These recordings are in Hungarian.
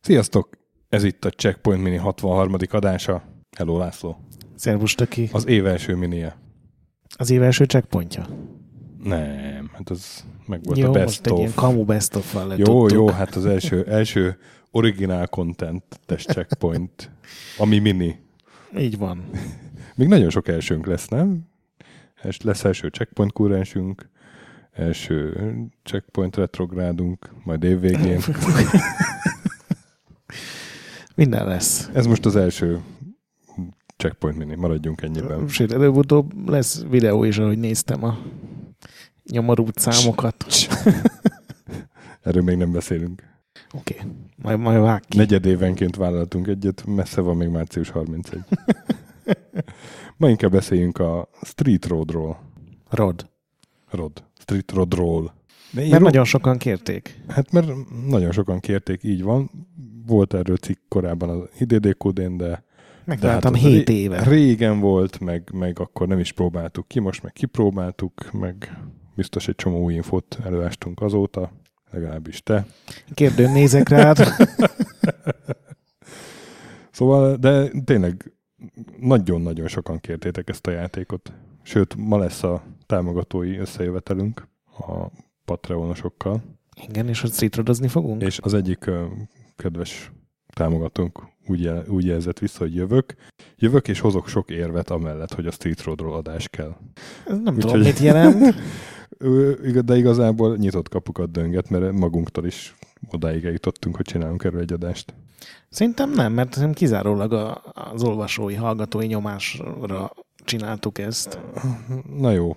Sziasztok! Ez itt a Checkpoint Mini 63. adása. Hello László. Szervus, Töki. Az év első minie. Az év első checkpointja. Nem, hát az meg volt jó, a best most egy of. ilyen kamu best of jó, jó, hát az első, első originál content test checkpoint, ami mini. Így van. Még nagyon sok elsőnk lesz, nem? Es- Lesz első checkpoint kurensünk, első checkpoint retrográdunk, majd évvégén. Minden lesz. Ez most az első checkpoint mini, maradjunk ennyiben. Sőt, előbb-utóbb lesz videó is, ahogy néztem a nyomorult számokat. Erről még nem beszélünk. Oké, okay. majd, majd vág ki. Negyed évenként vállaltunk egyet, messze van még március 31. Ma inkább beszéljünk a Street Roadról. Rod. Rod. Street Roadról. De Mert ro- nagyon sokan kérték. Hát mert nagyon sokan kérték, így van. Volt erről cikk korábban az IDD-kódén, de, Megtaláltam az 7 ré- éve. Régen volt, meg, meg akkor nem is próbáltuk ki, most meg kipróbáltuk, meg biztos egy csomó új infót előástunk azóta, legalábbis te. Kérdőn nézek rád. Szóval, de tényleg nagyon-nagyon sokan kértétek ezt a játékot. Sőt, ma lesz a támogatói összejövetelünk a Patreonosokkal, Igen, és hogy streetrodozni fogunk? és az egyik kedves támogatónk úgy, jel, úgy jelzett vissza, hogy jövök. Jövök és hozok sok érvet amellett, hogy a Street Roadról adás kell. Ez nem Úgyhogy- tudom, mit jelent. De igazából nyitott kapukat dönget, mert magunktól is odáig eljutottunk, hogy csinálunk erről egy adást. Szerintem nem, mert szerintem kizárólag a, az olvasói, hallgatói nyomásra csináltuk ezt. Na jó.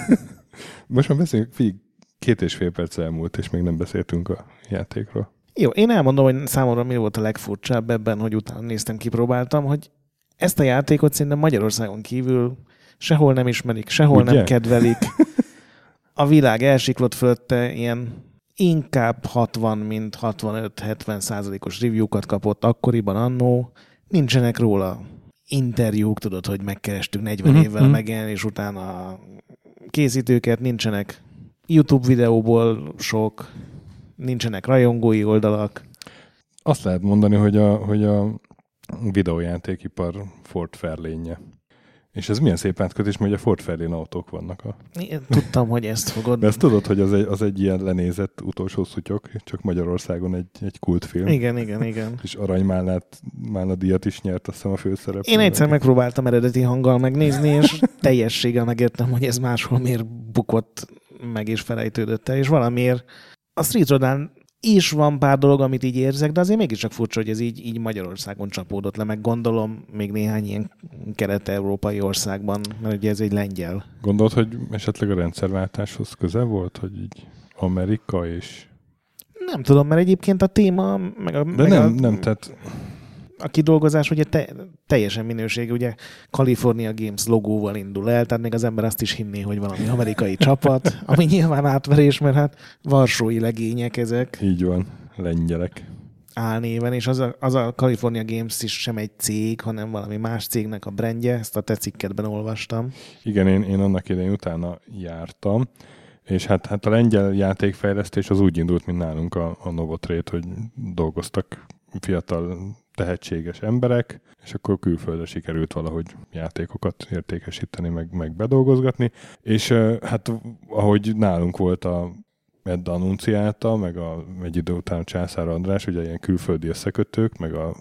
Most már beszéljünk, figyelj, két és fél perc elmúlt, és még nem beszéltünk a játékról. Jó, én elmondom, hogy számomra mi volt a legfurcsább ebben, hogy utána néztem, kipróbáltam, hogy ezt a játékot szerintem Magyarországon kívül sehol nem ismerik, sehol Ugye? nem kedvelik. A világ elsiklott fölötte ilyen inkább 60, mint 65-70 százalékos review-kat kapott akkoriban annó. Nincsenek róla interjúk, tudod, hogy megkerestük 40 Mhm, évvel mhm. megjelenés után a készítőket, nincsenek YouTube videóból sok, nincsenek rajongói oldalak. Azt lehet mondani, hogy a, hogy a videójátékipar Ford Fairlane-je. És ez milyen szép átkötés, mert ugye Ford Fairlane autók vannak. A... Én tudtam, hogy ezt fogod. De ezt tudod, hogy az egy, az egy ilyen lenézett utolsó szutyok, csak Magyarországon egy, egy kultfilm. Igen, igen, igen. És aranymálnát, Málna díjat is nyert, azt hiszem a főszereplő. Én egyszer megpróbáltam eredeti hanggal megnézni, és teljességgel megértem, hogy ez máshol miért bukott meg és felejtődött el, és valamiért a Street Rodán is van pár dolog, amit így érzek, de azért mégiscsak furcsa, hogy ez így, így Magyarországon csapódott le, meg gondolom még néhány ilyen kelet-európai országban, mert ugye ez egy lengyel. Gondolod, hogy esetleg a rendszerváltáshoz közel volt, hogy így Amerika és... Nem tudom, mert egyébként a téma, meg a, De meg nem, a, nem, tehát a kidolgozás ugye te, teljesen minőség, ugye California Games logóval indul el, tehát még az ember azt is hinné, hogy valami amerikai csapat, ami nyilván átverés, mert hát varsói legények ezek így van, lengyelek. álnéven, és az a, az a California Games is sem egy cég, hanem valami más cégnek a brandje, ezt a te cikketben olvastam. Igen, én, én annak idején utána jártam, és hát, hát a lengyel játékfejlesztés az úgy indult, mint nálunk a, a Novotrade, hogy dolgoztak fiatal tehetséges emberek, és akkor külföldre sikerült valahogy játékokat értékesíteni, meg, meg bedolgozgatni, és hát ahogy nálunk volt a Edda annunciálta, meg a, egy idő után Császár András, ugye ilyen külföldi összekötők, meg a,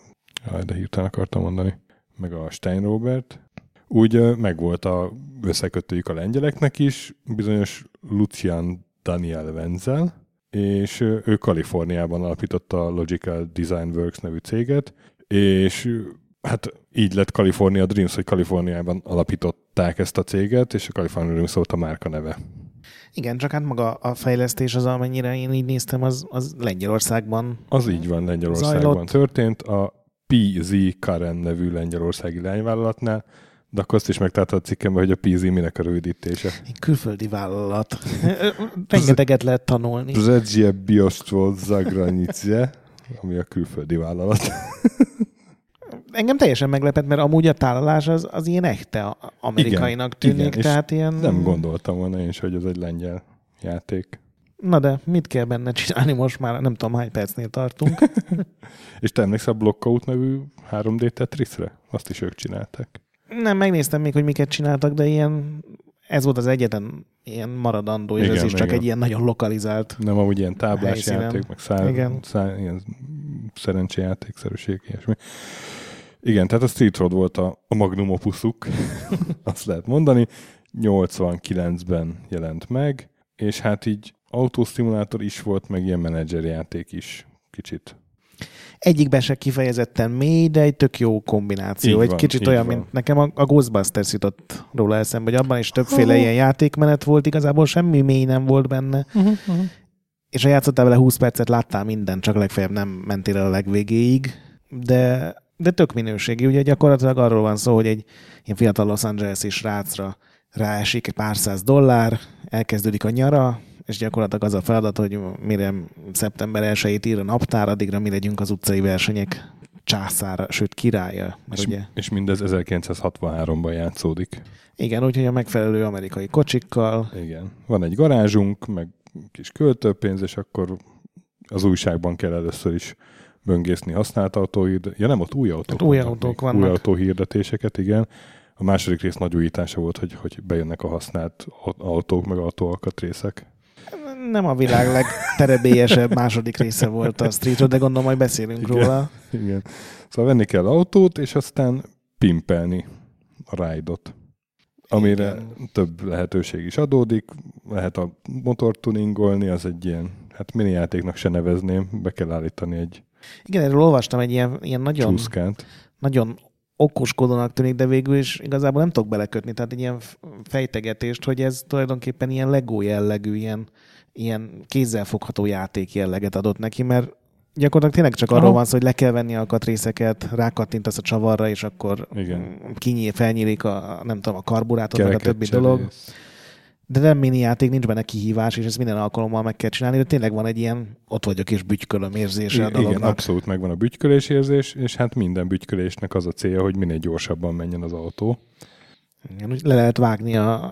de hirtelen akartam mondani, meg a Stein Robert, úgy megvolt a összekötőjük a lengyeleknek is, bizonyos Lucian Daniel Wenzel, és ő Kaliforniában alapította a Logical Design Works nevű céget, és hát így lett California Dreams, hogy Kaliforniában alapították ezt a céget, és a California Dreams volt a márka neve. Igen, csak hát maga a fejlesztés az, amennyire én így néztem, az, az Lengyelországban Az így van, Lengyelországban Zajlott. történt, a PZ Karen nevű lengyelországi lányvállalatnál, de akkor azt is megtalálta a cikkemben, hogy a PZ minek a rövidítése. külföldi vállalat. Rengeteget lehet tanulni. Brzecie Biostvo Zagranice, ami a külföldi vállalat. engem teljesen meglepett, mert amúgy a tálalás az, az ilyen echte amerikainak tűnik, igen, tehát ilyen... Nem gondoltam volna én is, hogy ez egy lengyel játék. Na de mit kell benne csinálni most már? Nem tudom, hány percnél tartunk. És te emlékszel a Blockout nevű 3D Tetrisre? Azt is ők csinálták. Nem, megnéztem még, hogy miket csináltak, de ilyen ez volt az egyetlen ilyen maradandó, és Igen, ez is csak igen. egy ilyen nagyon lokalizált. Nem amúgy ilyen táblás Helyszínen. játék, meg szá- Igen. szá- ilyen szerencséjátékszerűség, ilyesmi. Igen, tehát a Street Road volt a, a magnum opuszuk, azt lehet mondani. 89-ben jelent meg, és hát így autószimulátor is volt, meg ilyen menedzserjáték is kicsit. Egyikben se kifejezetten mély, de egy tök jó kombináció. Így egy van, kicsit így olyan, van. mint nekem a, a Ghostbusters jutott róla eszembe, hogy abban is többféle ilyen játékmenet volt, igazából semmi mély nem volt benne. És ha játszottál vele 20 percet, láttál mindent, csak legfeljebb nem mentél el a legvégéig, de, de tök minőségi. Ugye gyakorlatilag arról van szó, hogy egy ilyen fiatal Los Angeles-i srácra ráesik egy pár száz dollár, elkezdődik a nyara, és gyakorlatilag az a feladat, hogy mire szeptember 1-ét ír a naptár, addigra mi legyünk az utcai versenyek császára, sőt királya. Mert És, ugye, és mindez 1963-ban játszódik. igen, úgyhogy a megfelelő amerikai kocsikkal, Igen. Van egy garázsunk, meg kis költőpénz, és akkor az újságban kell először is böngészni használt autóhírd... Ja nem, ott új autók Hát új autók vannak. Új autóhirdetéseket, igen. A második rész nagy újítása volt, hogy, hogy bejönnek a használt au- autók, meg autóalkatrészek. Nem a világ legterebélyesebb második része volt a Street Road, de gondolom, majd beszélünk Igen. róla. Igen. Szóval venni kell autót, és aztán pimpelni a ride-ot. Amire Igen. több lehetőség is adódik. Lehet a motort tuningolni, az egy ilyen, hát mini játéknak se nevezném, be kell állítani egy Igen, erről olvastam egy ilyen, ilyen nagyon, csúszkát. nagyon okoskodónak tűnik, de végül is igazából nem tudok belekötni. Tehát egy ilyen fejtegetést, hogy ez tulajdonképpen ilyen Lego jellegű, ilyen, ilyen kézzelfogható játék jelleget adott neki, mert gyakorlatilag tényleg csak arról Aha. van szó, hogy le kell venni a alkatrészeket, rákattintasz a csavarra, és akkor Igen. kinyíl, felnyílik a, nem tudom, a karburátor, meg a többi dolog. cserélsz. De nem mini játék, nincs benne kihívás, és ezt minden alkalommal meg kell csinálni, de tényleg van egy ilyen ott vagyok és bütykölöm érzése a Igen, dolognak. abszolút megvan a bütykölés érzés, és hát minden bütykölésnek az a célja, hogy minél gyorsabban menjen az autó. Igen, úgy le lehet vágni a,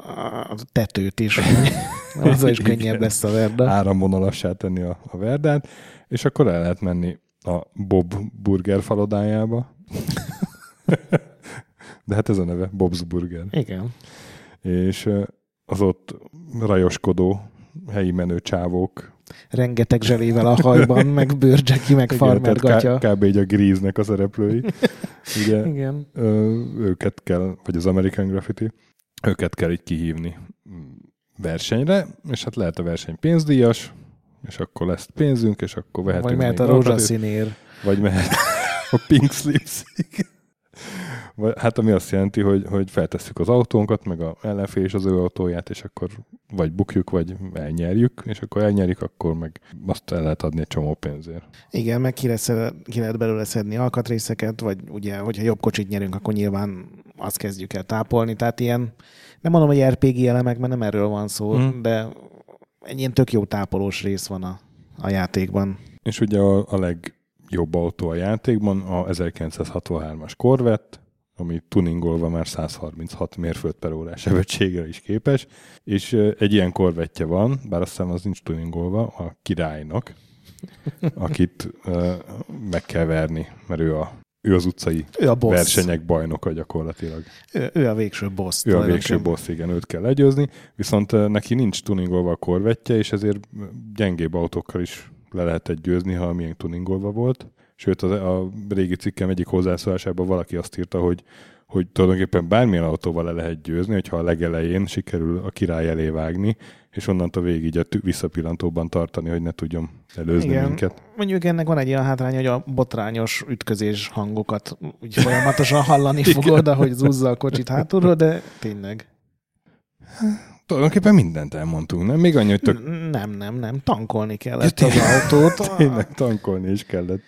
a tetőt is. Azzal is Igen. könnyebb lesz a verda. áramvonalassá tenni a, a verdát, és akkor el lehet menni a Bob Burger falodájába. De hát ez a neve, Bob's Burger. Igen. És az ott rajoskodó helyi menő csávók. Rengeteg zselével a hajban, meg bőrcseki, meg farmer tehát gatya. k- kb. így a Grease-nek a szereplői. Ugye Igen. ö, őket kell, vagy az American Graffiti, őket kell így kihívni versenyre, és hát lehet a verseny pénzdíjas, és akkor lesz pénzünk, és akkor vehetünk Vagy mehet a rózsaszínér. Vagy mehet a pink slipsig. Hát ami azt jelenti, hogy, hogy feltesszük az autónkat, meg a ellenfél és az ő autóját, és akkor vagy bukjuk, vagy elnyerjük, és akkor elnyerjük, akkor meg azt el lehet adni egy csomó pénzért. Igen, meg ki, lesz, ki lehet belőle szedni alkatrészeket, vagy ugye, hogyha jobb kocsit nyerünk, akkor nyilván azt kezdjük el tápolni. Tehát ilyen, nem mondom, hogy RPG elemek, mert nem erről van szó, Mhm. de egy ilyen tök jó tápolós rész van a, a játékban. És ugye a, a legjobb autó a játékban a 1963-as Corvette, ami tuningolva már 136 mérföld per órás sebességre is képes, és egy ilyen korvettje van, bár azt hiszem az nincs tuningolva, a királynak, akit meg kell verni, mert ő, a, ő az utcai Ő a boss. versenyek bajnoka gyakorlatilag. Ő, ő a végső boss. Ő a végső boss, igen, őt kell legyőzni, viszont neki nincs tuningolva a korvettje, és ezért gyengébb autókkal is le lehetett győzni, ha milyen tuningolva volt. Sőt, az, a régi cikkem egyik hozzászólásában valaki azt írta, hogy hogy tulajdonképpen bármilyen autóval le lehet győzni, hogyha a legelején sikerül a király elé vágni, és onnantól végig így a visszapillantóban tartani, hogy ne tudjon előzni Igen. minket. Mondjuk ennek van egy olyan hátránya, hogy a botrányos ütközés hangokat úgy folyamatosan hallani fogod, ahogy zúzza a kocsit hátulról, de tényleg. Tulajdonképpen mindent elmondtunk, nem? Még annyi, hogy tök Nem, nem, nem. Tankolni kellett az autót, tényleg tankolni is kellett.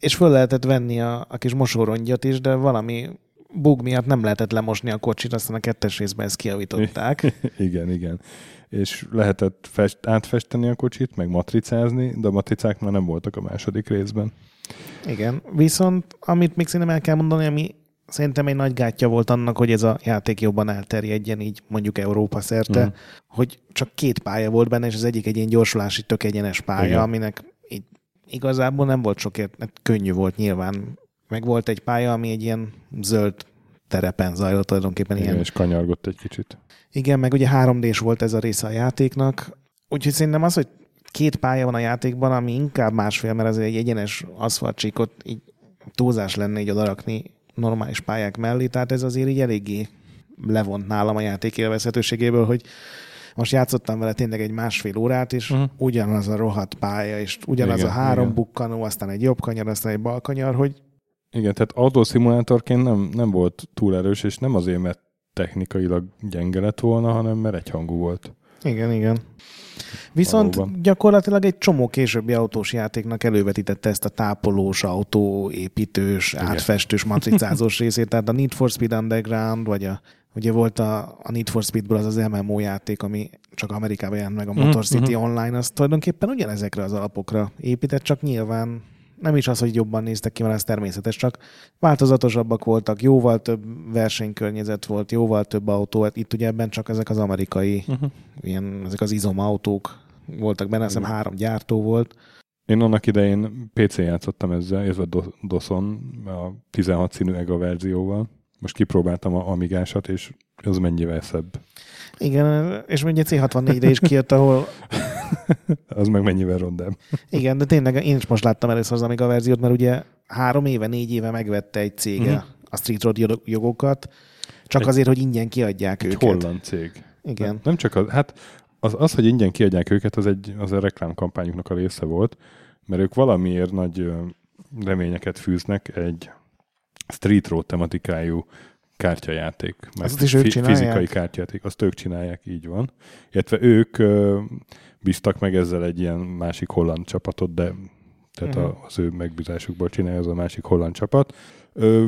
És föl lehetett venni a, a kis mosórongyot is, de valami bug miatt nem lehetett lemosni a kocsit, aztán a kettes részben ezt kiavították. Igen, igen. És lehetett fest, átfesteni a kocsit, meg matricázni, de a matricák már nem voltak a második részben. Igen, viszont amit még szerintem el kell mondani, ami szerintem egy nagy gátja volt annak, hogy ez a játék jobban elterjedjen így mondjuk Európa szerte, mm. hogy csak két pálya volt benne, és az egyik egy ilyen gyorsulási tök egyenes pálya, Igen. aminek igazából nem volt sok ért, könnyű volt nyilván. Meg volt egy pálya, ami egy ilyen zöld terepen zajlott tulajdonképpen. Igen, ilyen. és kanyargott egy kicsit. Igen, meg ugye 3 d volt ez a része a játéknak, úgyhogy szerintem az, hogy két pálya van a játékban, ami inkább másfél, mert ez egy egyenes aszfaltcsíkot így túlzás lenne így odarakni normális pályák mellé, tehát ez azért így eléggé levont nálam a játék élvezhetőségéből, hogy most játszottam vele tényleg egy másfél órát, és uh-huh. ugyanaz a rohadt pálya, és ugyanaz igen, a három igen. bukkanó, aztán egy jobb kanyar, aztán egy bal kanyar, hogy... Igen, tehát autószimulátorként nem, nem volt túl erős, és nem azért, mert technikailag gyenge lett volna, hanem mert egyhangú volt. Igen, igen. Viszont Valóban. gyakorlatilag egy csomó későbbi autós játéknak elővetítette ezt a tápolós, autóépítős, Igen. átfestős, matricázós részét, tehát a Need for Speed Underground, vagy a, ugye volt a, a Need for Speedből az az MMO játék, ami csak Amerikában jelent meg a mhm, Motor City mm-hmm. Online, az tulajdonképpen ugyanezekre az alapokra épített, csak nyilván nem is az, hogy jobban néztek ki, mert ez természetes, csak változatosabbak voltak, jóval több versenykörnyezet volt, jóval több autó, hát itt ugye ebben csak ezek az amerikai, uh-huh. ilyen, ezek az izomautók voltak benne, azt hiszem három gyártó volt. Én annak idején PC-n játszottam ezzel, illetve DOS-on, a 16 színű EGA verzióval. Most kipróbáltam a Amigásat, és az mennyivel szebb. Igen, és ugye C64-re is kijött, ahol... az meg mennyivel rondebb. Igen, de tényleg én is most láttam először az Amiga verziót, mert ugye három éve, négy éve megvette egy cége uh-huh. a Street Road jogokat, csak egy, azért, hogy ingyen kiadják egy őket. holland cég. Igen. Nem, nem csak az, hát az, az, hogy ingyen kiadják őket, az egy az a reklámkampányuknak a része volt, mert ők valamiért nagy reményeket fűznek egy Street Road tematikájú kártyajáték. Azt is ők csinálják? Fizikai kártyajáték, azt ők csinálják, így van. Illetve ők ö, bíztak meg ezzel egy ilyen másik holland csapatot, de tehát uh-huh. az ő megbízásukból csinálja az a másik holland csapat. Ö,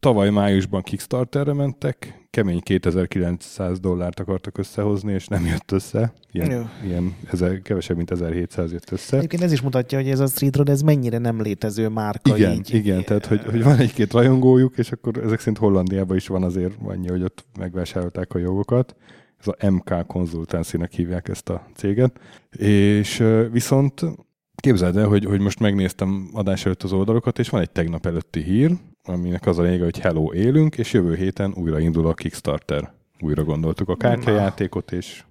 tavaly májusban Kickstarterre mentek, kemény 2900 dollárt akartak összehozni, és nem jött össze. Ilyen, ilyen ezer, kevesebb, mint 1700 jött össze. Egyébként ez is mutatja, hogy ez a Street Road, ez mennyire nem létező márka igen, így. Igen, tehát hogy, hogy van egy-két rajongójuk, és akkor ezek szerint Hollandiában is van azért annyi, hogy ott megvásárolták a jogokat. Ez a MK konzultáncinek hívják ezt a céget. És viszont képzeld el, hogy, hogy most megnéztem adás előtt az oldalokat, és van egy tegnap előtti hír, aminek az a lényege, hogy hello, élünk, és jövő héten újra indul a Kickstarter. Újra gondoltuk a kártyajátékot, és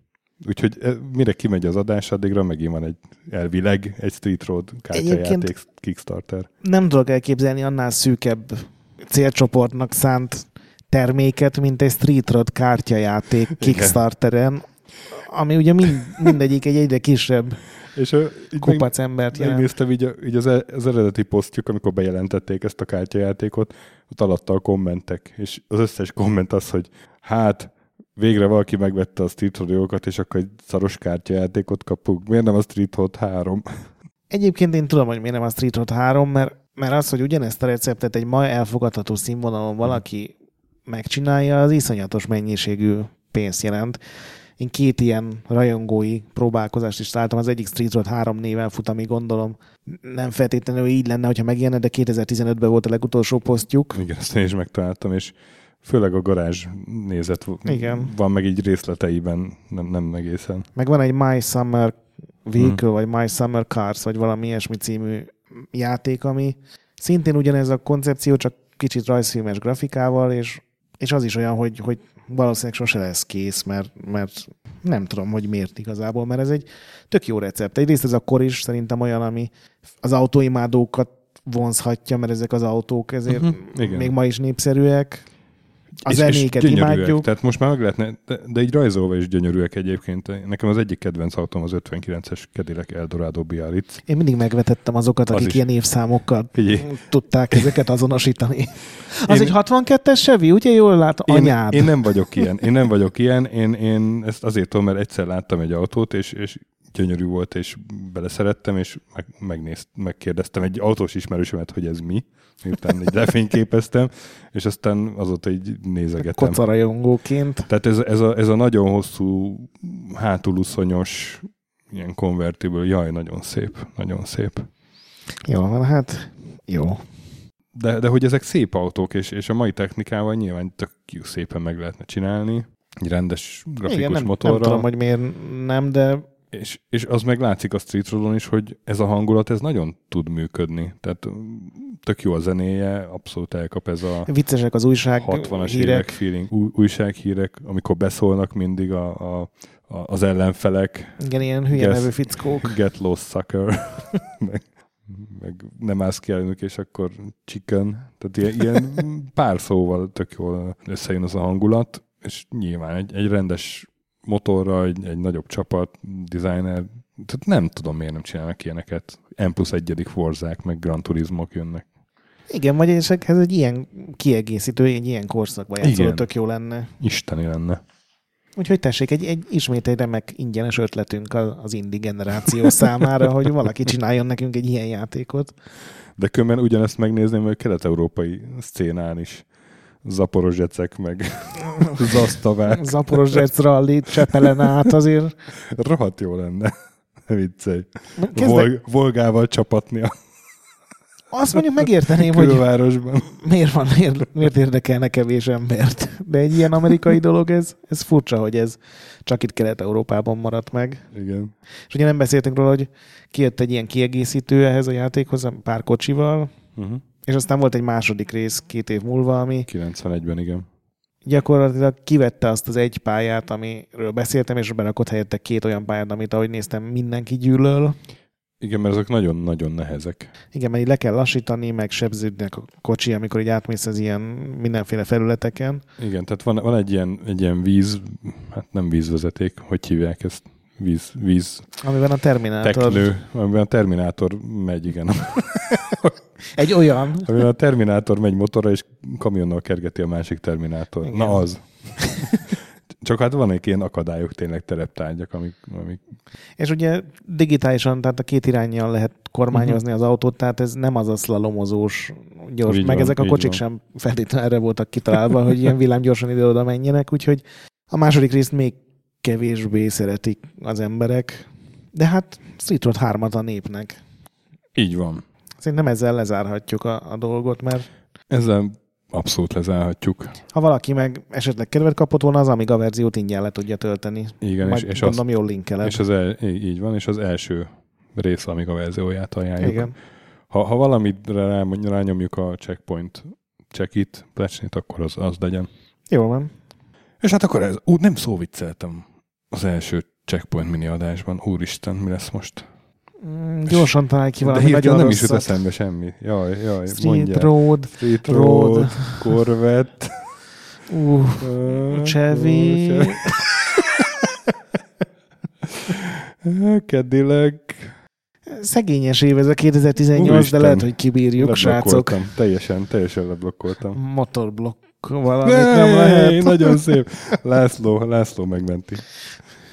úgyhogy eh, mire kimegy az adás, addigra megint van egy elvileg egy Street Road kártyajáték Kickstarter. Nem tudok elképzelni annál szűkebb célcsoportnak szánt terméket, mint egy Street Road kártyajáték Kickstarteren, ami ugye mind, mindegyik egy egyre kisebb és uh, így kupac meg, embert jelent. Megnéztem így, így az, e- az eredeti posztjuk, amikor bejelentették ezt a kártyajátékot, ott alatta a kommentek, és az összes komment az, hogy hát végre valaki megvette a Street Road és akkor egy szaros kártyajátékot kapunk. Miért nem a Street Road 3? Egyébként én tudom, hogy miért nem a Street Road 3, mert, mert az, hogy ugyanezt a receptet egy ma elfogadható színvonalon valaki megcsinálja, az iszonyatos mennyiségű pénzt jelent. Én két ilyen rajongói próbálkozást is találtam. Az egyik Street Road 3 néven fut, ami gondolom nem feltétlenül így lenne, hogyha megjenne, de 2015-ben volt a legutolsó posztjuk. Igen, ezt én is megtaláltam, és főleg a garázs nézet Igen. van meg így részleteiben, nem, nem egészen. Meg van egy My Summer Vehicle, hmm. vagy My Summer Cars, vagy valami ilyesmi című játék, ami szintén ugyanez a koncepció, csak kicsit rajzfilmes grafikával, és, és az is olyan, hogy, hogy valószínűleg sose lesz kész, mert, mert nem tudom, hogy miért igazából, mert ez egy tök jó recept. Egyrészt ez a kor is szerintem olyan, ami az autóimádókat vonzhatja, mert ezek az autók ezért uh-huh, még ma is népszerűek. A és, zenéket és imádjuk. Tehát most már meg lehetne, de, de így rajzolva is gyönyörűek egyébként. Nekem az egyik kedvenc autóm az 59-es Cadillac Eldorado Biarritz. Én mindig megvetettem azokat, akik az ilyen évszámokkal Figyelj. tudták ezeket azonosítani. Az én, egy 62-es Chevy, ugye jól? Anyád. Én, én nem vagyok ilyen. Én nem vagyok ilyen. Én, én ezt azért tudom, mert egyszer láttam egy autót, és, és gyönyörű volt, és beleszerettem, és meg, megnézt, megkérdeztem egy autós ismerősömet, hogy ez mi, miután így lefényképeztem, és aztán azóta így nézegetem. Kocarajongóként. Tehát ez, ez, a, ez a nagyon hosszú, hátuluszonyos ilyen konvertible, jaj, nagyon szép, nagyon szép. Jó hát Jó. De, de hogy ezek szép autók, és, és a mai technikával nyilván tök szépen meg lehetne csinálni. Egy rendes grafikus Igen, nem, motorral. nem tudom, hogy miért nem, de És, és az meg látszik a Street Roadon is, hogy ez a hangulat, ez nagyon tud működni. Tehát tök jó a zenéje, abszolút elkap ez a viccesek az újság 60-as évek hírek. feeling, új, újsághírek, amikor beszólnak mindig a, a, a, az ellenfelek, Igen, ilyen hülye Guess- nevű fickók. get lost sucker, meg, meg nem állsz ki ellenük, és akkor chicken. Tehát ilyen, ilyen pár szóval tök jól összejön az a hangulat, és nyilván egy, egy rendes motorra, egy, egy nagyobb csapat, designer, tehát nem tudom, miért nem csinálnak ilyeneket. M plusz egyedik forzák, meg Gran Turismok jönnek. Igen, vagy ezekhez egy ilyen kiegészítő, egy ilyen korszakban játszol, Igen. tök jó lenne. Isteni lenne. Úgyhogy tessék, egy, egy ismét egy remek ingyenes ötletünk a- az indie generáció számára, hogy valaki csináljon nekünk egy ilyen játékot. De különben ugyanezt megnézném, hogy kelet-európai szcénán is zaporozsecek, meg zasztavák. Zaporozsec rally, Csepelen át azért. Rohadt jó lenne. Ne Viccelj. Vol- Volgával csapatni a azt mondjuk megérteném, hogy külvárosban. miért, van, miért, miért érdekelne kevés embert. De egy ilyen amerikai dolog, ez, ez furcsa, hogy ez csak itt Kelet-Európában maradt meg. Igen. És ugye nem beszéltünk róla, hogy kijött egy ilyen kiegészítő ehhez a játékhoz, pár kocsival, Uh-huh. És aztán volt egy második rész két év múlva, ami 91-ben, igen. gyakorlatilag kivette azt az egy pályát, amiről beszéltem, és berakott helyette két olyan pályát, amit ahogy néztem, mindenki gyűlöl. Igen, mert ezek nagyon-nagyon nehezek. Igen, mert így le kell lassítani, meg sebződnek a kocsi, amikor így átmész az ilyen mindenféle felületeken. Igen, tehát van, van egy, ilyen, egy ilyen víz, hát nem vízvezeték, hogy hívják ezt? Víz, víz Amiben a Terminátor... teknő, amiben a Terminátor megy, igen. Egy olyan. Amiben a Terminátor megy motorra, és kamionnal kergeti a másik Terminátor. Igen. Na az. Csak hát vannak ilyen akadályok, tényleg tereptárgyak, amik, amik És ugye digitálisan, tehát a két irányjal lehet kormányozni az autót, tehát ez nem az a szlalomozós gyors, Így meg van, ezek a kocsik van. sem feltétlenül erre voltak kitalálva, hogy ilyen villámgyorsan ide-oda menjenek, úgyhogy a második részt még kevésbé szeretik az emberek, de hát Street Road 3 a népnek. így van. Szerintem ezzel lezárhatjuk a, a dolgot, mert Ezzel abszolút lezárhatjuk. ha valaki meg esetleg kedvet kapott volna, az Amiga verziót ingyen le tudja tölteni. Igen, és, Majd és, az, gondolom jól linkeled. és az el, így van, és az első rész, amíg a verzióját ajánljuk. Igen. Ha, ha valamire rá, rányomjuk a checkpoint check-it, plecsnit, akkor az, az legyen. Jó van. És hát akkor ez, ú, nem szóvicceltem az első checkpoint mini adásban. Úristen, mi lesz most? Mm, Gyorsan találj ki De valami hirtelen nagyon nem is jut rosszat. eszembe semmi. Jaj, jaj, Street mondjál. Road, Street Road. Road, Corvette. uh, ö, Chevy. Cadillac. Szegényes év ez a 2018, Úristen. de lehet, hogy kibírjuk, srácok. Teljesen, teljesen leblokkoltam. Motorblokk valamit nem lehet. Nagyon szép. László, László megmenti.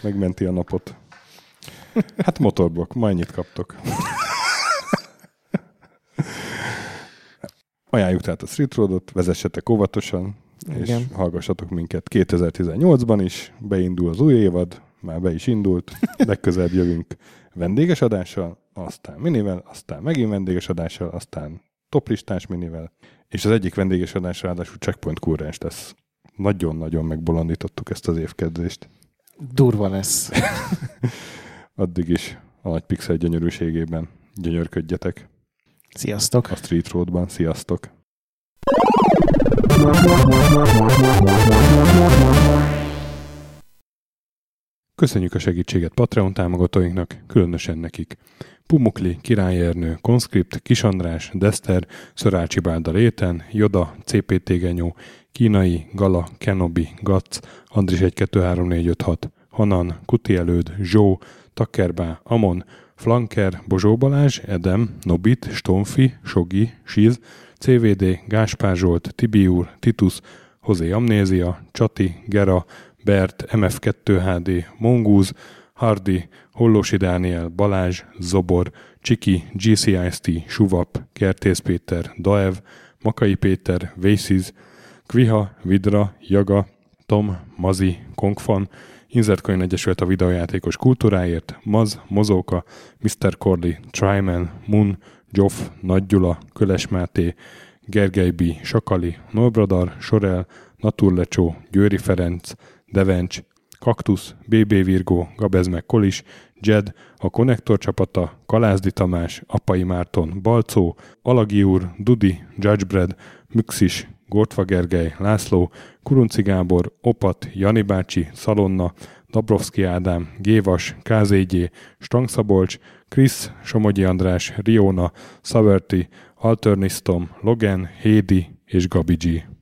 Megmenti a napot. Hát motorblokk, ma ennyit kaptok. Ajánljuk tehát a Street Roadot, vezessetek óvatosan, és Igen. hallgassatok minket 2018-ban is, beindul az új évad, már be is indult, legközelebb jövünk vendéges adással, aztán minivel, aztán megint vendéges adással, aztán toplistás minivel, és az egyik vendéges adás ráadásul checkpoint kurrens lesz. Nagyon-nagyon megbolondítottuk ezt az évkezdést. Durva lesz. Addig is a nagy pixel gyönyörűségében gyönyörködjetek Sziasztok! a Street Roadban. Sziasztok! Köszönjük a segítséget Patreon támogatóinknak, különösen nekik. Pumukli, Király Ernő, Conscript, Kisandrás, Dester, Szörácsi Bálda Réten, Joda, CPT Genyó, Kínai, Gala, Kenobi, Gac, Andris 123456, Hanan, Kuti Előd, Zsó, Takkerbá, Amon, Flanker, Bozsó Balázs, Edem, Nobit, Stonfi, Sogi, Siz, CVD, Gáspár Zsolt, Tibiur, Titus, Hozé Amnézia, Csati, Gera, Bert, MF2HD, Mongúz, Hardy, Hollósi Dániel, Balázs, Zobor, Csiki, GCIST, Suvap, Kertész Péter, Daev, Makai Péter, Vésziz, Kviha, Vidra, Jaga, Tom, Mazi, Kongfan, Inzertkönyv Egyesület a videojátékos kultúráért, Maz, Mozóka, Mr. Corley, Tryman, Moon, Joff, Nagy Gyula, Köles Máté, Gergely B., Sakali, Norbradar, Sorel, Naturlecsó, Győri Ferenc, Devencs, Kaktusz, BB Virgó, Gabezmek Kolis, Jed, a Konnektor csapata, Kalázdi Tamás, Apai Márton, Balcó, Alagi úr, Dudi, Judgebred, Müxis, Gortva Gergely, László, Kurunci Gábor, Opat, Jani bácsi, Szalonna, Dabrowski Ádám, Gévas, KZG, Stangszabolcs, Krisz, Somogyi András, Riona, Szaverti, Alternisztom, Logan, Hédi és Gabi G.